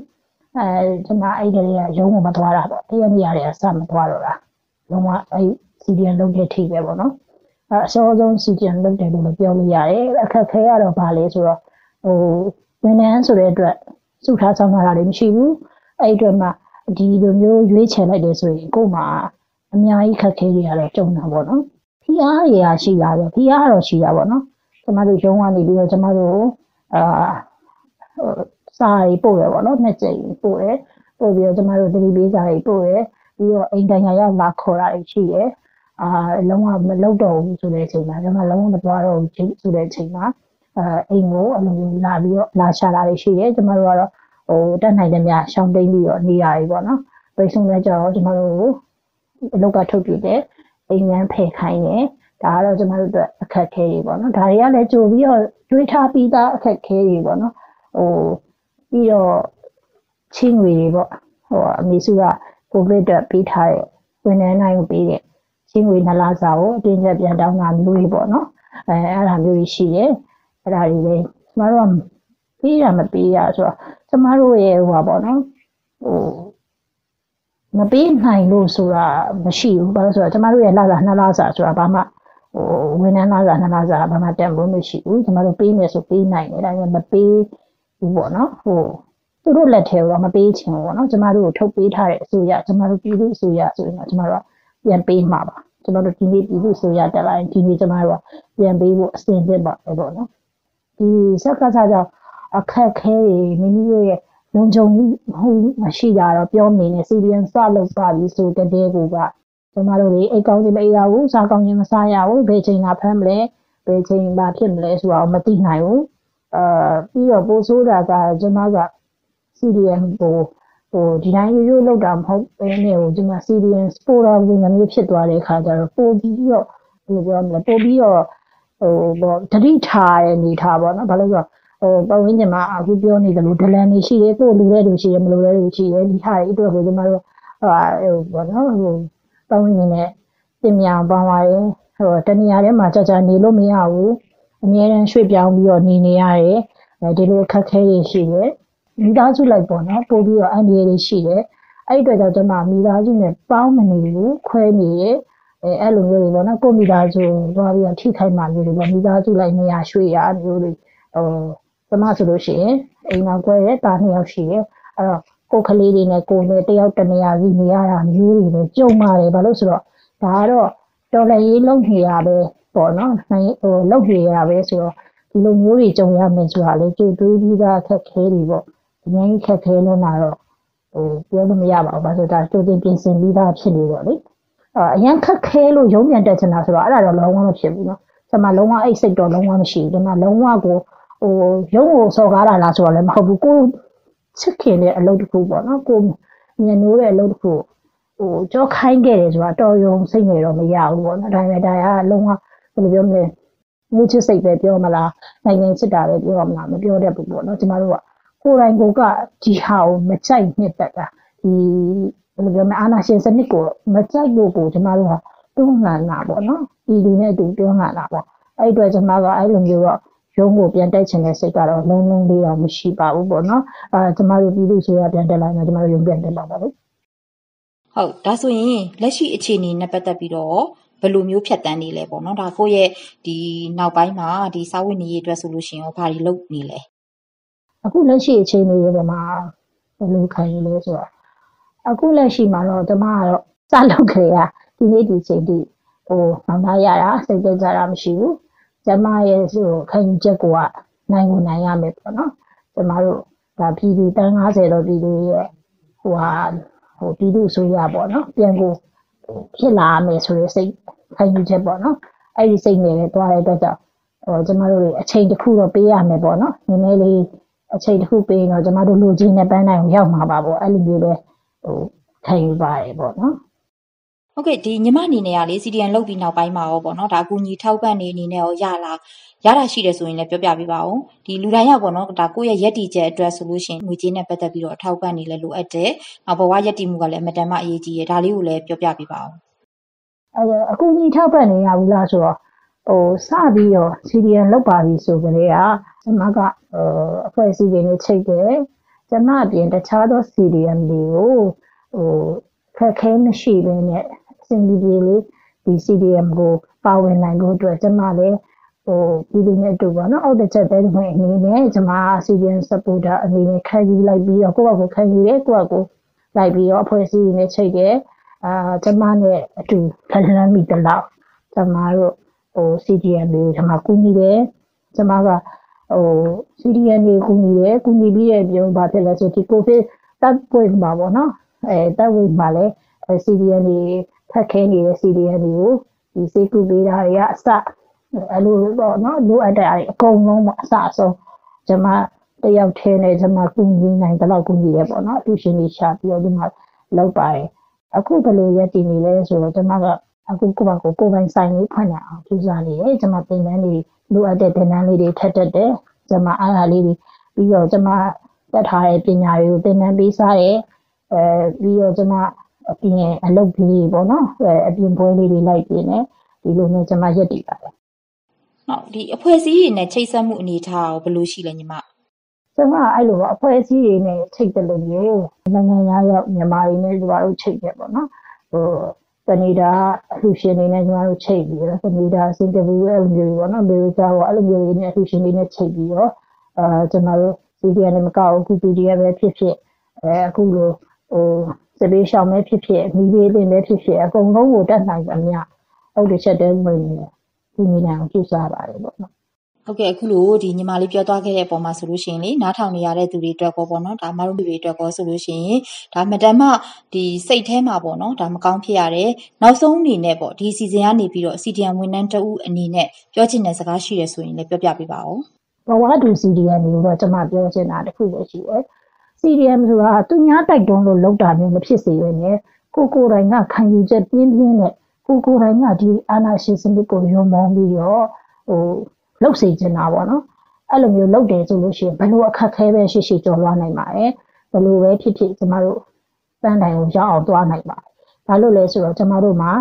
အဲကျမအဲ့ကလေးကရုံးကိုမသွားတာပေါ့တရက်နေရတယ်အစမသွားတော့တာလုံးဝအဲ့ CDN လုပ်တဲ့ထိပဲပေါ့နော်အဲအစောဆုံး CDN လုပ်တယ်လို့ပြောလို့ရတယ်အခက်ခဲရတော့ဗာလေဆိုတော့ဟိုဝန်ထမ်းဆိုတဲ့အတွက်စုထားဆောင်တာတွေမရှိဘူးအဲ့အတွက်မှဒီလိုမျိုးရွေးချယ်လိုက်တယ်ဆိုရင်ကို့မှာအများကြီးခက်ခဲတွေရတော့ကြုံတာပေါ့နော်ဖီအားတွေရရှိလာတော့ဖီအားတော့ရှိတာပေါ့နော်ကျမတို့ရုံးကနေပြီးတော့ကျမတို့ အာစာရီပို့ရပေါ့နော်နှစ်ကြိမ်ပို့ရပို့ပြီးတော့ကျမတို့သတိပေးစာရီပို့ရပြီးတော့အိမ်တိုင်ရာရောက်လာခေါ်တာရှိတယ်အာလုံးဝမလုပ်တော့ဘူးဆိုတဲ့အချိန်မှာကျမလုံးဝမသွားတော့ဘူးဆိုတဲ့အချိန်မှာအဲအိမ်ကိုအလိုမျိုးလာပြီးတော့လာရှာတာတွေရှိတယ်ကျမတို့ကတော့ဟိုတက်နိုင်တဲ့များရှောင်းတိန်ပြီးတော့နေရပြီပေါ့နော်ပိတ်ဆုံးလဲကြတော့ကျမတို့အလောက်ကထုတ်ပြတယ်အိမ်ငန်းဖယ်ခိုင်းတယ် ဒါကတော့ကျမတို့အတွက်အခက်ခဲတွေပေါ့နော်ဒါတွေကလည်းကြိုပြီးတော့တွေးထားပြီးသားအခက်ခဲတွေပေါ့နော်ဟိုပြီးတော့ချင်းငွေတွေပေါ့ဟိုအမေစုကကိုဗစ်အတွက်ပေးထားတဲ့ဝန်ထမ်းတိုင်းကိုပေးတဲ့ချင်းငွေနှလားစာကိုအတင်းကျပ်ပြန်တောင်းတာမျိုးတွေပေါ့နော်အဲအဲ့ဒါမျိုးတွေရှိတယ်အဲ့ဒါတွေလည်းကျမတို့ကပေးရမပေးရဆိုတော့ကျမတို့ရဲ့ဟိုပါပေါ့နော်ဟိုမပေးနိုင်လို့ဆိုတာမရှိဘူးဘာလို့ဆိုတော့ကျမတို့ရဲ့လာလာနှစ်လားစာဆိုတာဘာမှ ဟိုဝန်ထမ်းလာစာနှစ်လားစာဘာမှတန်ဖို့မရှိဘူးကျမတို့ပေးမယ်ဆိုပေးနိုင်တယ်ဒါပေမဲ့မပေးဘူးပေါ့နော်ဟိုသူတို့လက်ထဲတော့မပေးချင်ဘူးပေါ့နော်ကျမတို့ကိုထုတ်ပေးထားတဲ့အစိုးရကျမတို့ပြည်သူအစိုးရဆိုရင်တော့ကျမတို့ပြန်ပေးမှာပါကျမတို့ဒီနေ့ပြည်သူအစိုးရတက်လာရင်ဒီနေ့ကျမတို့ပြန်ပေးဖို့အစဉ်သင့်ပါတယ်ပေါ့နော်ဒီစက်ကစားကြောင့်အခက်ခဲတွေမိမိတို့ရဲ့လုံခြုံမှုမရှိတာတော့ပြောမနေနဲ့ CDN စလုပ်ပါပြီဆိုတဲ့တဲ့ကူက ကျမတို့တွေအိတ်ကောင်းခြင်းမအိတ်ရဘူးစားကောင်းခြင်းမစားရဘူးဘယ်ချိန်လာဖမ်းမလဲဘယ်ချိန်မှာဖြစ်မလဲဆိုတာကိုမသိနိုင်ဘူးအာပြီးတော့ပိုးဆိုးတာကကျမက CDN ကိုဟိုဒီတိုင်းရိုးရိုးလောက်တာမဟုတ်ဘဲနဲ့ဟိုဒီမှာ CDN spora ပုံစံမျိုးဖြစ်သွားတဲ့အခါကျတော့ပိုပြီးတော့ဘယ်လိုပြောမလဲပိုပြီးတော့ဟိုဘောတတိထားရဲ့နေထားပေါ့နော်ဘာလို့ဆိုတော့ဟိုပတ်ဝန်းကျင်မှာအခုပြောနေတယ်လို့ဒလန်နေရှိတယ်ကိုလူတဲ့လူရှိတယ်မလူတဲ့လူရှိတယ်ဒီဟာတွေအတွက်ကိုကျမတို့ဟိုဘောနော်ဟို ပတ်ဝန်းကျင်နဲ့ပြင်မြောင်ပေါင်းပါရဲ့ဟိုတနေရာထဲမှာကြာကြာနေလို့မရဘူးအများရန်ရွှေ့ပြောင်းပြီးတော့နေနေရတယ်အဲဒီလိုအခက်ခဲတွေရှိတယ်မိသားစုလိုက်ပေါ့နော်ပို့ပြီးတော့အန်ဒီရီရှိတယ်အဲ့ဒီအတွက်ကြောင့်ကျွန်မမိသားစုနဲ့ပေါင်းမနေဘူးခွဲနေတယ်အဲအဲ့လိုမျိုးတွေပေါ့နော်ကိုမိသားစုသွားပြီးတော့ထိခိုက်မှမျိုးတွေပေါ့မိသားစုလိုက်နေရရွှေ့ရမျိုးတွေဟိုကျွန်မဆိုလို့ရှိရင်အိမ်မှာကွဲတဲ့တာနှစ်ယောက်ရှိတယ်အဲ့တော့ ကိုကလေးတွေနဲ့ကိုနဲ့တယောက်တနေရာစီနေရတာမျိုးတွေပဲကြုံပါတယ်ဘာလို့ဆိုတော့ဒါကတော့တော်လည်းရေးလုံးနေရပဲပေါ့နော်နိုင်ဟိုလုံးနေရပဲဆိုတော့ဒီလိုမျိုးတွေကြုံရမယ်ဆိုတာလေကြိုတွေးပြီးသားအခက်ခဲတွေပေါ့အများကြီးခက်ခဲလို့လာတော့ဟိုပြောလို့မရပါဘူးဘာလို့ဒါကြိုတင်ပြင်ဆင်ပြီးသားဖြစ်နေတော့လေအရန်ခက်ခဲလို့ရုံးပြန်တက်ချင်တာဆိုတော့အဲ့ဒါတော့လုံးဝမဖြစ်ဘူးနော်ကျွန်မလုံးဝအဲ့စိတ်တော့လုံးဝမရှိဘူးကျွန်မလုံးဝကိုဟိုရုံးကိုစော်ကားတာလားဆိုတော့လည်းမဟုတ်ဘူးကို ချစ်ခင်တဲ့အလုပ်တစ်ခုပေါ့နော်ကိုညနိုးတဲ့အလုပ်တစ်ခုဟိုကြောခိုင်းခဲ့တယ်ဆိုတာတော်ရုံစိတ်နေတော့မရဘူးပေါ့နော်ဒါပေမဲ့ဒါကလုံးဝဘယ်လိုပြောမလဲငွေချစ်စိတ်ပဲပြောမလားနိုင်ငံချစ်တာပဲပြောမလားမပြောတတ်ဘူးပေါ့နော်ကျမတို့ကကိုယ်တိုင်ကိုကဒီဟာကိုမကြိုက်နှစ်သက်တာဒီဘယ်လိုပြောမလဲအာနာရှင်စနစ်ကိုမကြိုက်လို့ကိုကျမတို့ကတွန်းလှန်တာပေါ့နော်ဒီလူနဲ့တူတွန်းလှန်တာပေါ့အဲ့အတွက်ကျမကအဲ့လိုမျိုးတော့ ရုံးကိုပြန်တက်ချင်တဲ့စိတ်ကတော့လုံးလုံးလေးတော့မရှိပါဘူးပေါ့နော်အာကျမတို့ပြည်သူ့ဆိုရပြန်တက်လိုက်တော့ကျမတို့ရုံးပြန်တက်ပါပါလို့ဟုတ်ဒါဆိုရင်လက်ရှိအခြေအနေနဲ့ပတ်သက်ပြီးတော့ဘယ်လိုမျိုးဖြတ်တန်းနေလဲပေါ့နော်ဒါကိုယ့်ရဲ့ဒီနောက်ပိုင်းမှာဒီစာဝတ်နေရေးအတွက်ဆိုလို့ရှိရင်ဘာတွေလုပ်နေလဲအခုလက်ရှိအခြေအနေတွေမှာဘယ်လိုခံရလဲဆိုတော့အခုလက်ရှိမှာတော့ကျမကတော့စလုပ်ကြရဒီနေ့ဒီချိန်ထိဟိုနောက်သားရတာစိတ်ကြကြတာမရှိဘူး ကျမရဲ့ဟိုခံယူချက်ကိုကနိုင်ကိုနိုင်ရမယ်ပေါ့နော်ကျမတို့ဒါပြည်သူတန်း90တော့ပြည်သူရဲ့ဟိုဟာဟိုပြည်သူဆိုရပေါ့နော်ပြန်ကိုဖြစ်လာမယ်ဆိုတဲ့စိတ်ခံယူချက်ပေါ့နော်အဲ့ဒီစိတ်နဲ့ပဲတွားတဲ့အတွက်ကြောင့်ဟိုကျမတို့တွေအချိန်တစ်ခုတော့ပေးရမယ်ပေါ့နော်နည်းနည်းလေးအချိန်တစ်ခုပေးရင်တော့ကျမတို့လူချင်းနဲ့ပန်းနိုင်ကိုရောက်မှာပါပေါ့အဲ့လိုမျိုးပဲဟိုခံယူပါတယ်ပေါ့နော် ဟုတ်ကဲ့ဒီညီမအနေနဲ့ကလေ CDN လောက်ပြီးနောက်ပိုင်းမှာရောပေါ့နော်ဒါအကူညီထောက်ပံ့နေအနေနဲ့ရောရလာရတာရှိတယ်ဆိုရင်လည်းပြောပြပေးပါဦးဒီလူတိုင်းရောက်ပေါ့နော်ဒါကိုယ့်ရဲ့ရက်တီချက်အတွက်ဆိုလို့ရှိရင်ငွေကြေးနဲ့ပတ်သက်ပြီးတော့ထောက်ပံ့နေလဲလိုအပ်တယ်နောက်ဘဝရက်တီမှုကလည်းအမတန်မှအရေးကြီးရဒါလေးကိုလည်းပြောပြပေးပါဦးအဲအကူညီထောက်ပံ့နေရဘူးလားဆိုတော့ဟိုစပြီးတော့ CDN လောက်ပါပြီဆိုကြတဲ့ကကျွန်မကဟိုအဖွဲ့အစည်းတွေနဲ့ချိတ်တယ်ကျွန်မအပြင်တခြားသော CDN တွေကိုဟိုခက်ခဲမရှိဘဲနဲ့အ ဆင်ပြေပြေလေးဒီ CDM ကိုပါဝင်နိုင်ဖို့အတွက်ကျွန်မလည်းဟိုပြည်သူနဲ့တူပါနော်အောက်တစ်ချက်ပဲဝင်အနေနဲ့ကျွန်မ CDM supporter အနေနဲ့ခံယူလိုက်ပြီးတော့ကိုယ့်ဘက်ကိုခံယူရဲကိုယ့်ဘက်ကိုလိုက်ပြီးတော့အဖွဲ့အစည်းတွေနဲ့ချိတ်တယ်အာကျွန်မနဲ့အတူဖန်ဆင်းမိတလောက်ကျွန်မတို့ဟို CDM တွေကျွန်မကူညီတယ်ကျွန်မကဟို CDM တွေကူညီတယ်ကူညီပြီးတဲ့ပြုံးဘာဖြစ်လဲဆိုဒီ COVID တပ်ပွင့်မှာပေါ့နော်အဲတပ်ဝေးမှာလည်း CDN တွေ ဖက်ခဲနေတဲ့ CDN တွေကိုဒီစေကူပေးတာတွေကအစအဲ့လိုပေါ့နော်လိုအပ်တဲ့အအကုန်လုံးပေါ့အစအဆုံးကျွန်မတယောက်ထဲနဲ့ကျွန်မကူညီနိုင်တဲ့လောက်ကူညီရပေါ့နော်အတူရှင်ကြီးရှာပြီးတော့ဒီမှာလောက်ပါတယ်အခုဘယ်လိုရက်တည်နေလဲဆိုတော့ကျွန်မကအခုကိုယ့်ဘာကိုကိုယ်ပိုင်ဆိုင်လေးဖွင့်နေအောင်ကြိုးစားနေတယ်ကျွန်မသင်တန်းလေးလိုအပ်တဲ့သင်တန်းလေးတွေထပ်တက်တယ်ကျွန်မအားအားလေးတွေပြီးတော့ကျွန်မတက်ထားတဲ့ပညာတွေကိုသင်တန်းပေးစားတယ်အဲပြီးတော့ကျွန်မ အပြင်အလုပ်ကြီးပေါ့နော်အဲအပြင်ပွဲလေးတွေလိုက်ပြနေဒီလိုနဲ့ကျွန်မရက်တည်ပါတယ်ဟုတ်ဒီအဖွဲ့အစည်းတွေနဲ့ချိတ်ဆက်မှုအနေထားရောဘယ်လိုရှိလဲညီမကျွန်မအဲ့လိုပေါ့အဖွဲ့အစည်းတွေနဲ့ချိတ်တယ်လို့မျိုးနိုင်ငံသားရောက်မြန်မာတွေနဲ့ကျွန်တော်တို့ချိတ်တယ်ပေါ့နော်ဟိုကနေဒါအလှရှင်တွေနဲ့ကျွန်တော်တို့ချိတ်ပြီးတော့ကနေဒါစင်ကာပူအဲ့လိုမျိုးပေါ့နော်အမေရိကရောအဲ့လိုမျိုးတွေနဲ့အလှရှင်တွေနဲ့ချိတ်ပြီးတော့အာကျွန်တော်တို့ CDN နဲ့မကောက်ဘူး PDF ပဲဖြစ်ဖြစ်အဲအခုလိုဟို စပေးရှောင်းပဲဖြစ်ဖြစ်မိဘေးတင်ပဲဖြစ်ဖြစ်အကုန်လုံးကိုတက်နိုင်ကြမြဟုတ်တယ်ချက်တဲဝင်နေတယ်ဒီနေအောင်ကြိုးစားပါတယ်ပေါ့နော်ဟုတ်ကဲ့အခုလိုဒီညီမလေးပြောသွားခဲ့တဲ့အပေါ်မှာဆိုလို့ရှိရင်လေနားထောင်နေရတဲ့သူတွေအတွက်ကောပေါ့နော်ဒါမတို့တွေအတွက်ကောဆိုလို့ရှိရင်ဒါမတမ်းမှဒီစိတ်ထဲမှာပေါ့နော်ဒါမကောင်းဖြစ်ရတယ်နောက်ဆုံးအနေနဲ့ပေါ့ဒီစီစဉ်ကနေပြီးတော့ CDN ဝန်ထမ်းတဦးအနေနဲ့ပြောချင်တဲ့စကားရှိရဆိုရင်လည်းပြောပြပေးပါဦးဘဝတူ CDN ကိုတော့ကျွန်မပြောချင်တာတခုပဲရှိတယ် CDM ဆိုတာသူများတိုက်တွန်းလို့လောက်တာမျိုးမဖြစ်စေရနဲ့ကိုကိုယ်တိုင်ကခံယူချက်ပြင်းပြင်းနဲ့ကိုကိုယ်တိုင်ကဒီအာနာရှင်စနစ်ကိုယုံမောင်းပြီးတော့ဟိုလှုပ်စေချင်တာပေါ့နော်အဲ့လိုမျိုးလှုပ်တယ်ဆိုလို့ရှိရင်ဘလို့အခက်ခဲပဲရှိရှိကြော်လွှားနိုင်ပါတယ်ဘလို့ပဲဖြစ်ဖြစ်ကျမတို့ပန်းတိုင်ကိုရောက်အောင်သွားနိုင်ပါတယ်ဘာလို့လဲဆိုတော့ကျမတို့မှာ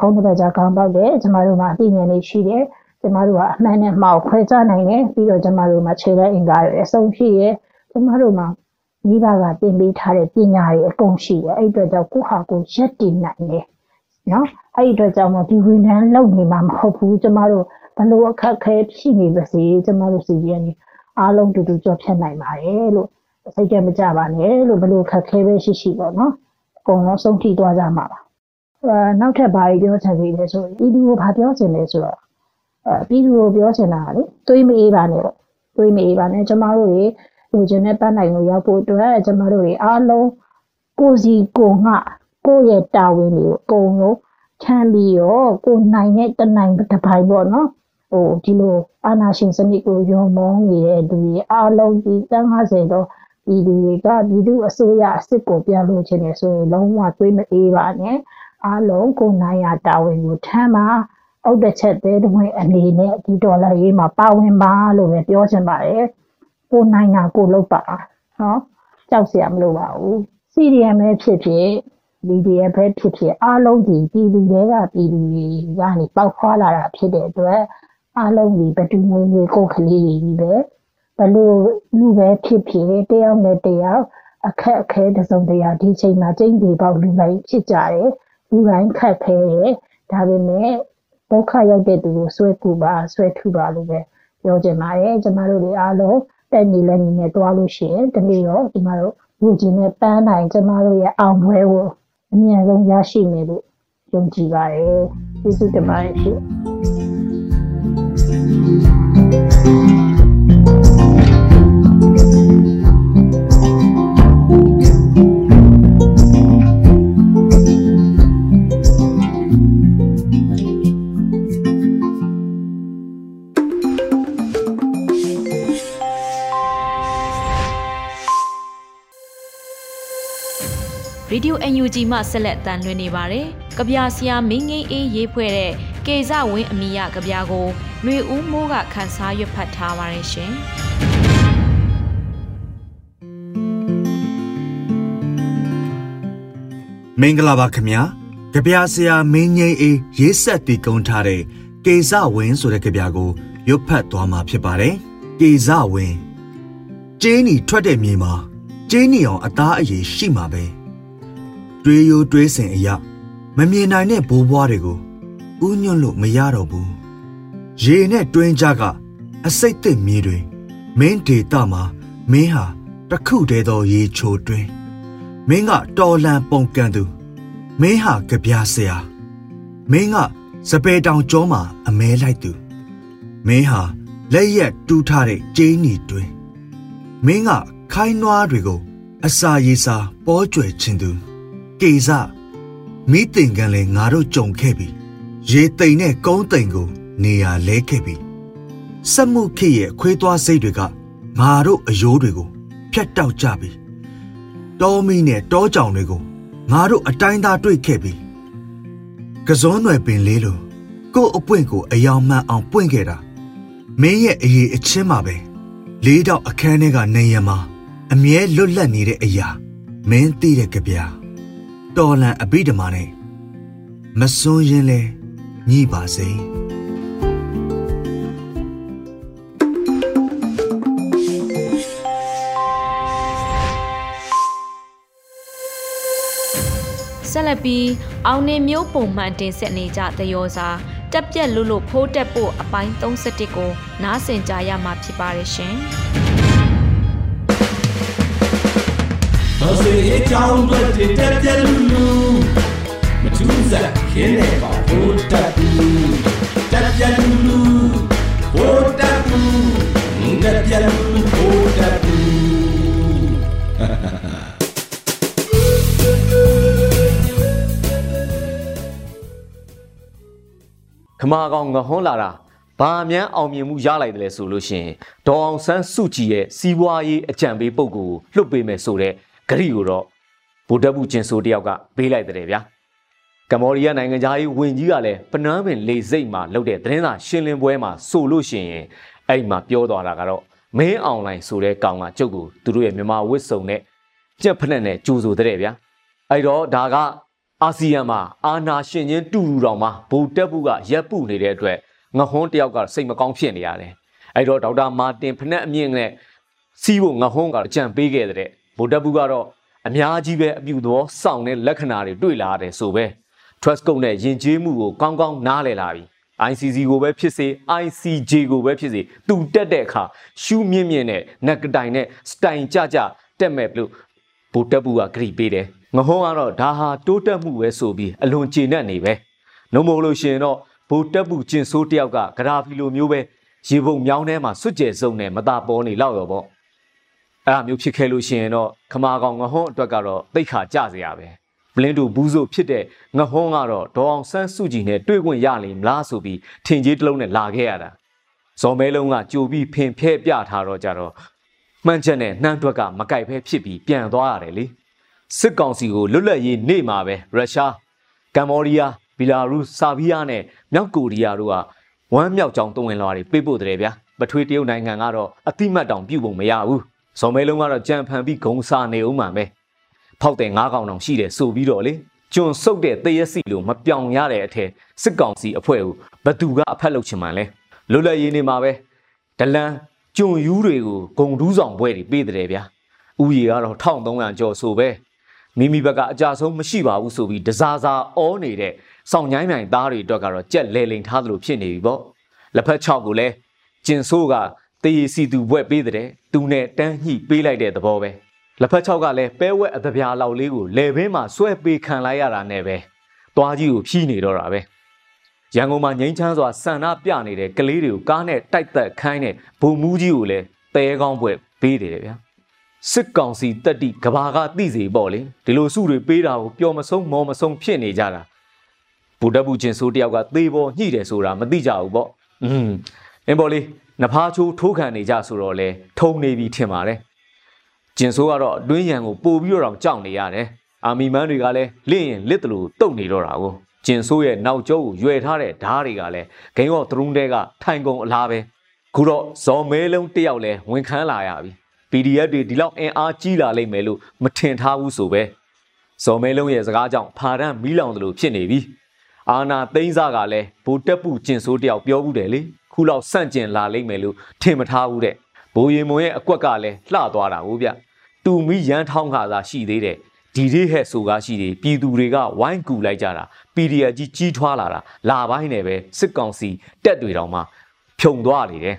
ခုံးတစ်ပတ်ကြာခေါင်းပေါက်တယ်ကျမတို့မှာအသိဉာဏ်လေးရှိတယ်ကျမတို့ကအမှန်နဲ့မှောက်ခွဲခြားနိုင်တယ်ပြီးတော့ကျမတို့မှာခြေလက်အင်္ဂါတွေအဆုံးရှိရကျမတို့မှာ မိဘကတင်ပေးထားတဲ့ပညာတွေအကုန်ရှိတယ်အဲ့အတွက်ကြောင့်ကိုယ့်ဟာကိုယ်ရက်တည်နိုင်တယ်နော်အဲ့ဒီအတွက်ကြောင့်မဒီဝန်ထမ်းလုပ်နေမှာမဟုတ်ဘူးကျမတို့ဘလို့အခက်ခဲဖြစ်နေပါစေကျမတို့စီရင်အားလုံးတူတူကြော်ဖြတ်နိုင်ပါတယ်လို့စိတ်ကြမကြပါနဲ့လို့ဘလို့အခက်ခဲပဲရှိရှိပေါ့နော်အကုန်လုံးဆုံးထိသွားကြမှာပါအဲနောက်ထပ်ဘာပြောချင်သေးလဲဆိုဤသူကိုဘာပြောချင်လဲဆိုတော့အဲပြည်သူကိုပြောချင်တာလေတွေးမအေးပါနဲ့ပေါ့တွေးမအေးပါနဲ့ကျမတို့တွေ လူချင်းနဲ့ပတ်နိုင်လို့ရောက်ဖို့အတွက်ကျမတို့တွေအားလုံးကိုစီကိုငှကိုယ့်ရဲ့တာဝန်တွေကိုအကုန်လုံးထမ်းပြီးတော့ကိုနိုင်တဲ့တနိုင်တစ်ပိုင်းပေါ့နော်ဟိုဒီလိုအာနာရှင်စနစ်ကိုယုံမောင်းနေတဲ့သူတွေအားလုံးဒီတန်း50တော့ဒီလူတွေကဒီလူအစိုးရအစ်စ်ကိုပြန်လို့ခြင်းနေဆိုရင်လုံးဝတွေးမအေးပါနဲ့အားလုံးကိုနိုင်ရတာဝန်ကိုထမ်းပါအုတ်တစ်ချက်သေးတွင်အနေနဲ့ဒီဒေါ်လာရေးမှာပါဝင်ပါလို့ပဲပြောချင်ပါတယ် ကိုနိုင်တာကိုလုပ်ပါနော်ကြောက်စရာမလိုပါဘူး CDM ပဲဖြစ်ဖြစ် PDF ပဲဖြစ်ဖြစ်အားလုံးဒီပြည်သူတွေကပြည်သူတွေကနေပေါက်ဖွာလာတာဖြစ်တဲ့အတွက်အားလုံးဒီဘတူငွေငွေကိုကလေးကြီးပဲဘလို့လူပဲဖြစ်ဖြစ်တယောက်နဲ့တယောက်အခက်အခဲတစ်စုံတရာဒီချိန်မှာကျင်းဒီပေါက်လူတိုင်းဖြစ်ကြတယ်လူတိုင်းခက်ခဲတယ်ဒါပေမဲ့ဒုက္ခရောက်တဲ့သူကိုဆွဲကူပါဆွဲထူပါလို့ပဲပြောချင်ပါတယ်ကျမတို့တွေအားလုံး တက်ညီလက်ညီနဲ့တွားလို့ရှိရင်တနေ့တော့ကျမတို့လူကြီးနဲ့ပန်းနိုင်ကျမတို့ရဲ့အောင်ပွဲကိုအမြဲဆုံးရရှိမယ်လို့ယုံကြည်ပါတယ်ကျေးဇူးတင်ပါတယ်ရှင် ရေဒီယို UNG မှဆက်လက်တန်လွှင့်နေပါတယ်။ကြပြဆရာမင်းငိမ့်အေးရေးဖွဲ့တဲ့ကေဇဝင်းအမိယကြပြကိုຫນွေဦးမိုးကခန်းစားရွတ်ဖတ်ထားပါတယ်ရှင်။မင်္ဂလာပါခင်ဗျာကြပြဆရာမင်းငိမ့်အေးရေးဆက်တည်ကုန်းထားတဲ့ကေဇဝင်းဆိုတဲ့ကြပြကိုရွတ်ဖတ်သွားမှာဖြစ်ပါတယ်ကေဇဝင်းကျင်းနီထွက်တဲ့မြေမှာကျင်းနီအောင်အသားအရည်ရှိမှာပဲ တွေးရိုးတွေးစင်အရာမမြင်နိုင်တဲ့ဘိုးဘွားတွေကိုဥညွန့်လို့မရတော့ဘူးရေနဲ့တွင်းကြကအစိတ်တစ်မြေတွေမင်းဒေတာမှာမင်းဟာတခုတည်းသောရေချိုတွင်းမင်းကတော်လန်ပုံကန်သူမင်းဟာကြပြားဆရာမင်းကစပယ်တောင်ကျောမှာအမဲလိုက်သူမင်းဟာလက်ရက်တူးထားတဲ့ကျင်းနီတွင်မင်းကခိုင်းနွားတွေကို အစာရေစာပေါ်ကျွယ်ခြင်းသူ ကေစမိတင်ကန်လေငါတို့ကြုံခဲ့ပြီရေတိမ်နဲ့ကုန်းတိမ်ကို နေရာလဲခဲ့ပြီစက်မှုခေရဲ့ခွေးသွားစိတ်တွေကငါတို့အယိုးတွေကိုဖျက်တောက်ကြပြီတောမီနဲ့တောကြောင်တွေကိုငါတို့အတိုင်းသားတွေ့ခဲ့ပြီကစုံးွယ်ပင်လေးလိုကို့အပွင့်ကိုအယောင်မှန်အောင်ပွင့်ခဲ့တာမင်းရဲ့အရေးအချင်းမှာပဲလေးတော့အခန်းထဲကနေရမှာအမြဲလွတ်လပ်နေတဲ့အရာမင်းသိတဲ့ကြပြ တော်လန်အဘိဓမ္မာနဲ့မစွန်းရင်လဲညှိပါစေဆက်လက်ပြီးအောင်နေမျိုးပုံမှန်တင်ဆက်နေကြသရောစာတက်ပြက်လို့လို့ဖိုးတက်ဖို့အပိုင်း31ကိုနားဆင်ကြရမှာဖြစ်ပါတယ်ရှင် အဆွေအကြောင်းတွေတက်ပြက်လူလူမထူးစားခင်းနေပါဘိုးတက်ဘူးတက်ပြက်လူလူဘိုးတက်ဘူးတက်ပြက်လူလူဘိုးတက်ဘူးခမာကောင်ငဟွန်းလာတာဘာမှန်းအောင်မြင်မှုရလိုက်တယ်လဲဆိုလို့ရှိရင်ဒေါ်အောင်ဆန်းစုကြည်ရဲ့စီးပွားရေးအကြံပေးပုဂ္ဂိုလ်ကိုလွှတ်ပေးမယ်ဆိုတဲ့ ဂရိကိုတော့ဗိုလ်တပ်ဘူးကျင်ဆိုတယောက်ကပေးလိုက်တယ်ဗျာကမ္ဘောဒီးယားနိုင်ငံသားရေးဝန်ကြီးကလည်းပနန်းပင်လေစိတ်မှာလုပ်တဲ့သတင်းစာရှင်းလင်းပွဲမှာဆိုလို့ရှိရင်အဲ့ဒီမှာပြောသွားတာကတော့မင်းအွန်လိုင်းဆိုတဲ့ကောင်ကကျုပ်ကိုသူတို့ရဲ့မြန်မာဝစ်စုံနဲ့ကြက်ဖက်နဲ့ကြိုးဆိုတဲ့ဗျာအဲ့တော့ဒါကအာဆီယံမှာအာနာရှင်ချင်းတူတူတောင်မှဗိုလ်တပ်ဘူးကရက်ပုနေတဲ့အတွက်ငဟွန်းတယောက်ကစိတ်မကောင်းဖြစ်နေရတယ်။အဲ့တော့ဒေါက်တာမာတင်ဖနက်အမြင့်နဲ့စီးဖို့ငဟွန်းကအကြံပေးခဲ့တဲ့ ဗိုလ်တပ်ဘူးကတော့အများကြီးပဲအပြူသောစောင့်တဲ့လက္ခဏာတွေတွေ့လာရတယ်ဆိုပဲ trust code နဲ့ယဉ်ကျေးမှုကိုကောင်းကောင်းနားလည်လာပြီ ICC ကိုပဲဖြစ်စေ ICJ ကိုပဲဖြစ်စေသူတက်တဲ့အခါရှူးမြင့်မြင့်နဲ့နက်ကတိုင်နဲ့စတိုင်ကြကြတက်မဲ့လို့ဗိုလ်တပ်ဘူးကဂရိပေးတယ်ငဟုံးကတော့ဒါဟာတိုးတက်မှုပဲဆိုပြီးအလွန်ကျေနပ်နေပဲနှုံမို့လို့ရှိရင်တော့ဗိုလ်တပ်ဘူးကျင်ဆိုးတယောက်ကဂရာဖီလိုမျိုးပဲရေပုံမြောင်းထဲမှာစွတ်ကြဲစုံနဲ့မตาပေါ်နေလောက်ရောပေါ့ အဲ့ဒါမျိုးဖြစ်ခဲ့လို့ရှိရင်တော့ခမာကောင်ငဟုံးအတွက်ကတော့တိတ်ခါကြစရာပဲပလင်းတူဘူးဆိုဖြစ်တဲ့ငဟွန်းကတော့ဒေါအောင်ဆန်းစုကြည်နဲ့တွေ့ခွင့်ရလိမ့်မလားဆိုပြီးထင်ကြီးတစ်လုံးနဲ့လာခဲ့ရတာဇော်မဲလုံးကကြိုပြီးဖင်ဖဲပြထားတော့ကြတော့မှန်ချက်နဲ့နှမ်းတွက်ကမကြိုက်ဖဲဖြစ်ပြီးပြန်သွားရတယ်လေစစ်ကောင်စီကိုလွတ်လပ်ရေးနေ့မှာပဲရုရှားကမ္ဘောဒီးယားဘီလာရုစ်ဆာဗီးယားနဲ့မြောက်ကိုရီးယားတို့ကဝမ်းမြောက်ကြောင်းတုံးဝင်လွှာတွေပေးပို့တယ်ဗျာပထွေးတရုတ်နိုင်ငံကတော့အတိမတ်တောင်ပြုတ်ပုံမရဘူး ဇော်မဲလုံးကတော့ကြံဖန်ပြီးဂုံစာနေဦးမှာပဲဖောက်တဲ့ငါးကောင်တောင်ရှိတယ်ဆိုပြီးတော့လေကျွန်ဆုပ်တဲ့တရက်စီလိုမပြောင်ရတဲ့အထက်စစ်ကောင်စီအဖွဲ့ကိုဘသူကအဖက်လုပ်ချင်မှန်လဲလွတ်လပ်ရေးနေမှာပဲဒလန်ကျွန်ယူးတွေကိုဂုံတူးဆောင်ပွဲတွေပေးတယ်ဗျာဥယျာကတော့1300ကျော်ဆိုပဲမိမိဘက်ကအကြဆုံးမရှိပါဘူးဆိုပြီးဒဇာဇာအောနေတဲ့စောင့်ញိုင်းမြိုင်သားတွေအတွက်ကတော့ကြက်လဲလိန်ထားသလိုဖြစ်နေပြီပေါ့လက်ဖက်6ကိုလည်းကျင်ဆိုးက တေးစီသူဘွဲ့ပေးတဲ့သူနဲ့တန်းညှိပေးလိုက်တဲ့သဘောပဲလက်ဖက်6ကလည်းပဲဝက်အတပြားလောက်လေးကိုလေဘင်းမှာဆွဲပေးခံလိုက်ရတာနဲ့ပဲသွားကြီးကိုဖြီးနေတော့တာပဲရန်ကုန်မှာငိမ့်ချမ်းစွာဆန္ဒပြနေတဲ့ကလေးတွေကိုကားနဲ့တိုက်သက်ခိုင်းတဲ့ဘုံမူးကြီးကိုလည်းတဲကောင်းဘွဲ့ပေးတယ်ဗျာစစ်ကောင်စီတက်တိကဘာကသိစေပေါ့လေဒီလိုစုတွေပေးတာကိုပျော်မဆုံးမော်မဆုံးဖြစ်နေကြတာဗုဒ္ဓဘူးချင်းဆိုးတယောက်ကသေပေါ်ညှိတယ်ဆိုတာမသိကြဘူးပေါ့อืมအင်းပေါ်လေး နဖားချိုးထိုးခံနေကြဆိုတော့လေထုံနေပြီထင်ပါတယ်ကျင်ဆိုးကတော့အတွင်းရန်ကိုပို့ပြီးတော့ကြောက်နေရတယ်အာမီမန်းတွေကလည်းလင့်ရင်လစ်တလို့တုတ်နေတော့တာကိုကျင်ဆိုးရဲ့နောက်ကျောကိုရွယ်ထားတဲ့ဓားတွေကလည်းဂိမ်းရော့သရုံးတဲကထိုင်ကုန်အလားပဲခုတော့ဇော်မဲလုံးတယောက်လဲဝင်ခန်းလာရပြီ PDF တွေဒီလောက်အင်အားကြီးလာလိမ့်မယ်လို့မထင်ထားဘူးဆိုပဲဇော်မဲလုံးရဲ့စကားကြောင့်ဖာရန်မီးလောင်တယ်လို့ဖြစ်နေပြီအာနာသိန်းစားကလည်းဗိုလ်တက်ပူကျင်ဆိုးတယောက်ပြောဘူးတယ်လေ ခုလောက်ဆန့်ကျင်လာလိမ့်မယ်လို့ထင်မထားဘူးတဲ့ဘိုးရင်မွန်ရဲ့အကွက်ကလည်းလှသွားတာဟုတ်ဗျတူမီရန်ထောင်းခါသာရှိသေးတယ်ဒီလေးဟဲ့ဆိုကားရှိတယ်ပြည်သူတွေကဝိုင်းကူလိုက်ကြတာ PDF ကြီးကြီးထွားလာတာလာပိုင်းနဲ့ပဲစစ်ကောင်စီတက်တွေတောင်မှဖြုံသွားနေတယ်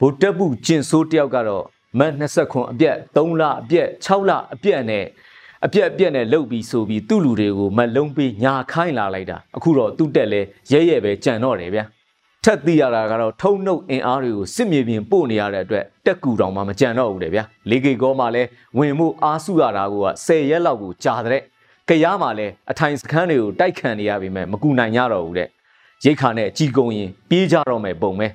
ဗိုလ်တက်ပူကျင်ဆိုးတယောက်ကတော့မတ်20ခွန်အပြက်3လအပြက်6လအပြက်နဲ့အပြက်အပြက်နဲ့လှုပ်ပြီးဆိုပြီးသူ့လူတွေကိုမလုံးပေးညာခိုင်းလာလိုက်တာအခုတော့သူ့တက်လဲရဲရဲပဲကြံတော့တယ်ဗျာ ထက်သိရတာကတော့ထုံနှုတ်အင်အားတွေကိုစစ်မြေပြင်ပို့နေရတဲ့အတွက်တက်ကူတောင်မှမကြံတော့ဘူးတဲ့ဗျာလေကေကောမှလည်းဝင်မှုအားစုရတာက10ရက်လောက်ကိုကြာတဲ့ကြရမှာလည်းအထိုင်စခန်းတွေကိုတိုက်ခံနေရပြီမဲ့မကူနိုင်ကြတော့ဘူးတဲ့ရိတ်ခါနဲ့ကြီးကုံရင်ပြေးကြတော့မယ်ပုံပဲ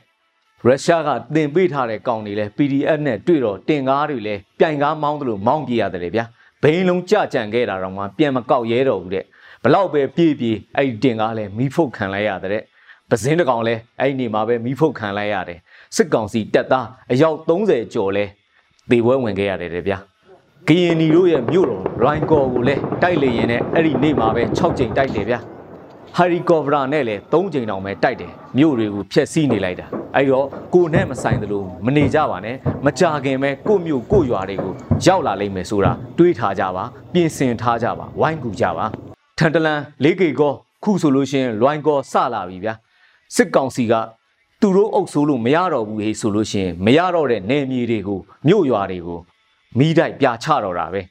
ရုရှားကတင်ပေးထားတဲ့ကောင်တွေလဲ PDF နဲ့တွေ့တော့တင်ကားတွေလဲပြိုင်ကားမောင်းတယ်လို့မောင်းပြရတယ်လေဗျာဘိန်းလုံးကြကြံခဲ့တာတော့မှပြန်မကောက်ရဲတော့ဘူးတဲ့ဘလောက်ပဲပြေးပြေးအဲ့ဒီတင်ကားလဲမီးဖုတ်ခံလိုက်ရတဲ့ ပဇင်းတကောင်လဲအဲ့ဒီနေမှာပဲမီးဖုတ်ခံလိုက်ရတယ်စစ်ကောင်စီတက်သားအယောက်30ကျော်လဲသေပွဲဝင်ခဲ့ရတယ်တဲ့ဗျာကရင်နီတို့ရဲ့မြို့တော်ရိုင်းကော်ကိုလဲတိုက်လေရင်နဲ့အဲ့ဒီနေမှာပဲ6ကြိမ်တိုက်တယ်ဗျာဟာရီကော်ဗရာနဲ့လည်း၃ကြိမ်တောင်ပဲတိုက်တယ်မြို့တွေကိုဖျက်ဆီးနေလိုက်တာအဲ့တော့ကိုနဲ့မဆိုင်သလိုမနေကြပါနဲ့မကြခင်ပဲကိုမြို့ကိုရွာတွေကိုရောက်လာလိမ့်မယ်ဆိုတာတွေးထားကြပါပြင်ဆင်ထားကြပါဝိုင်းကူကြပါထန်တလန်လေးကေကောခုဆိုလို့ရှိရင်လွိုင်းကောစလာပြီဗျာ စစ်ကောင်စီကသူတို့အုပ်ဆိုးလို့မရတော့ဘူးဟေးဆိုလို့ရှိရင်မရတော့တဲ့နယ်မြေတွေကိုမြို့ရွာတွေကိုမိတိုက်ပြချတော့တာပဲ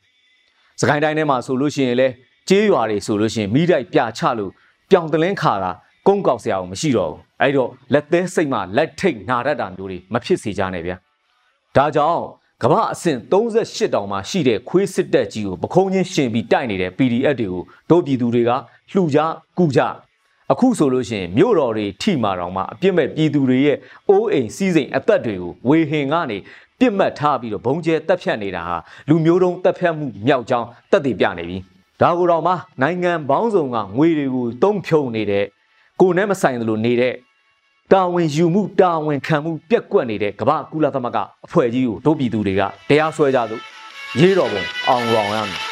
စကိုင်းတိုင်းထဲမှာဆိုလို့ရှိရင်လဲကျေးရွာတွေဆိုလို့ရှိရင်မိတိုက်ပြချလို့ပြောင်တလင်းခါတာကုန်းကောက်စရာမရှိတော့ဘူးအဲ့တော့လက်သေးစိတ်မှလက်ထိတ်နာတတ်တာမျိုးတွေမဖြစ်စေကြနဲ့ဗျာဒါကြောင့်ကမ္ဘာအဆင့်38တောင်မှရှိတဲ့ခွေးစစ်တပ်ကြီးကိုပခုံးချင်းရှင်ပြီးတိုက်နေတဲ့ PDF တွေကိုတို့ပြည်သူတွေကလှူကြကုကြ အခုဆိုလို့ရှိရင်မြို့တော်တွေထိမာတောင်မှအပြစ်မဲ့ပြည်သူတွေရဲ့အိုးအိမ်စီးစိမ်အသက်တွေကိုဝေဟင်ကနေပြစ်မှတ်ထားပြီးတော့ဘုံကျဲတက်ဖြတ်နေတာဟာလူမျိုးတုံးတက်ဖြတ်မှုမြောက်ကြောင်းတက်တည်ပြနေပြီဒါကိုတော့မှနိုင်ငံပေါင်းစုံကငွေတွေကိုတုံးဖြုံနေတဲ့ကိုနဲ့မဆိုင်သလိုနေတဲ့တာဝန်ယူမှုတာဝန်ခံမှုပြက်ကွက်နေတဲ့ကမ္ဘာကုလသမဂ္ဂအဖွဲ့ကြီးကိုတို့ပြည်သူတွေကတရားစွဲကြသို့ရေးတော်ပုံအောင်ရောင်ရမယ်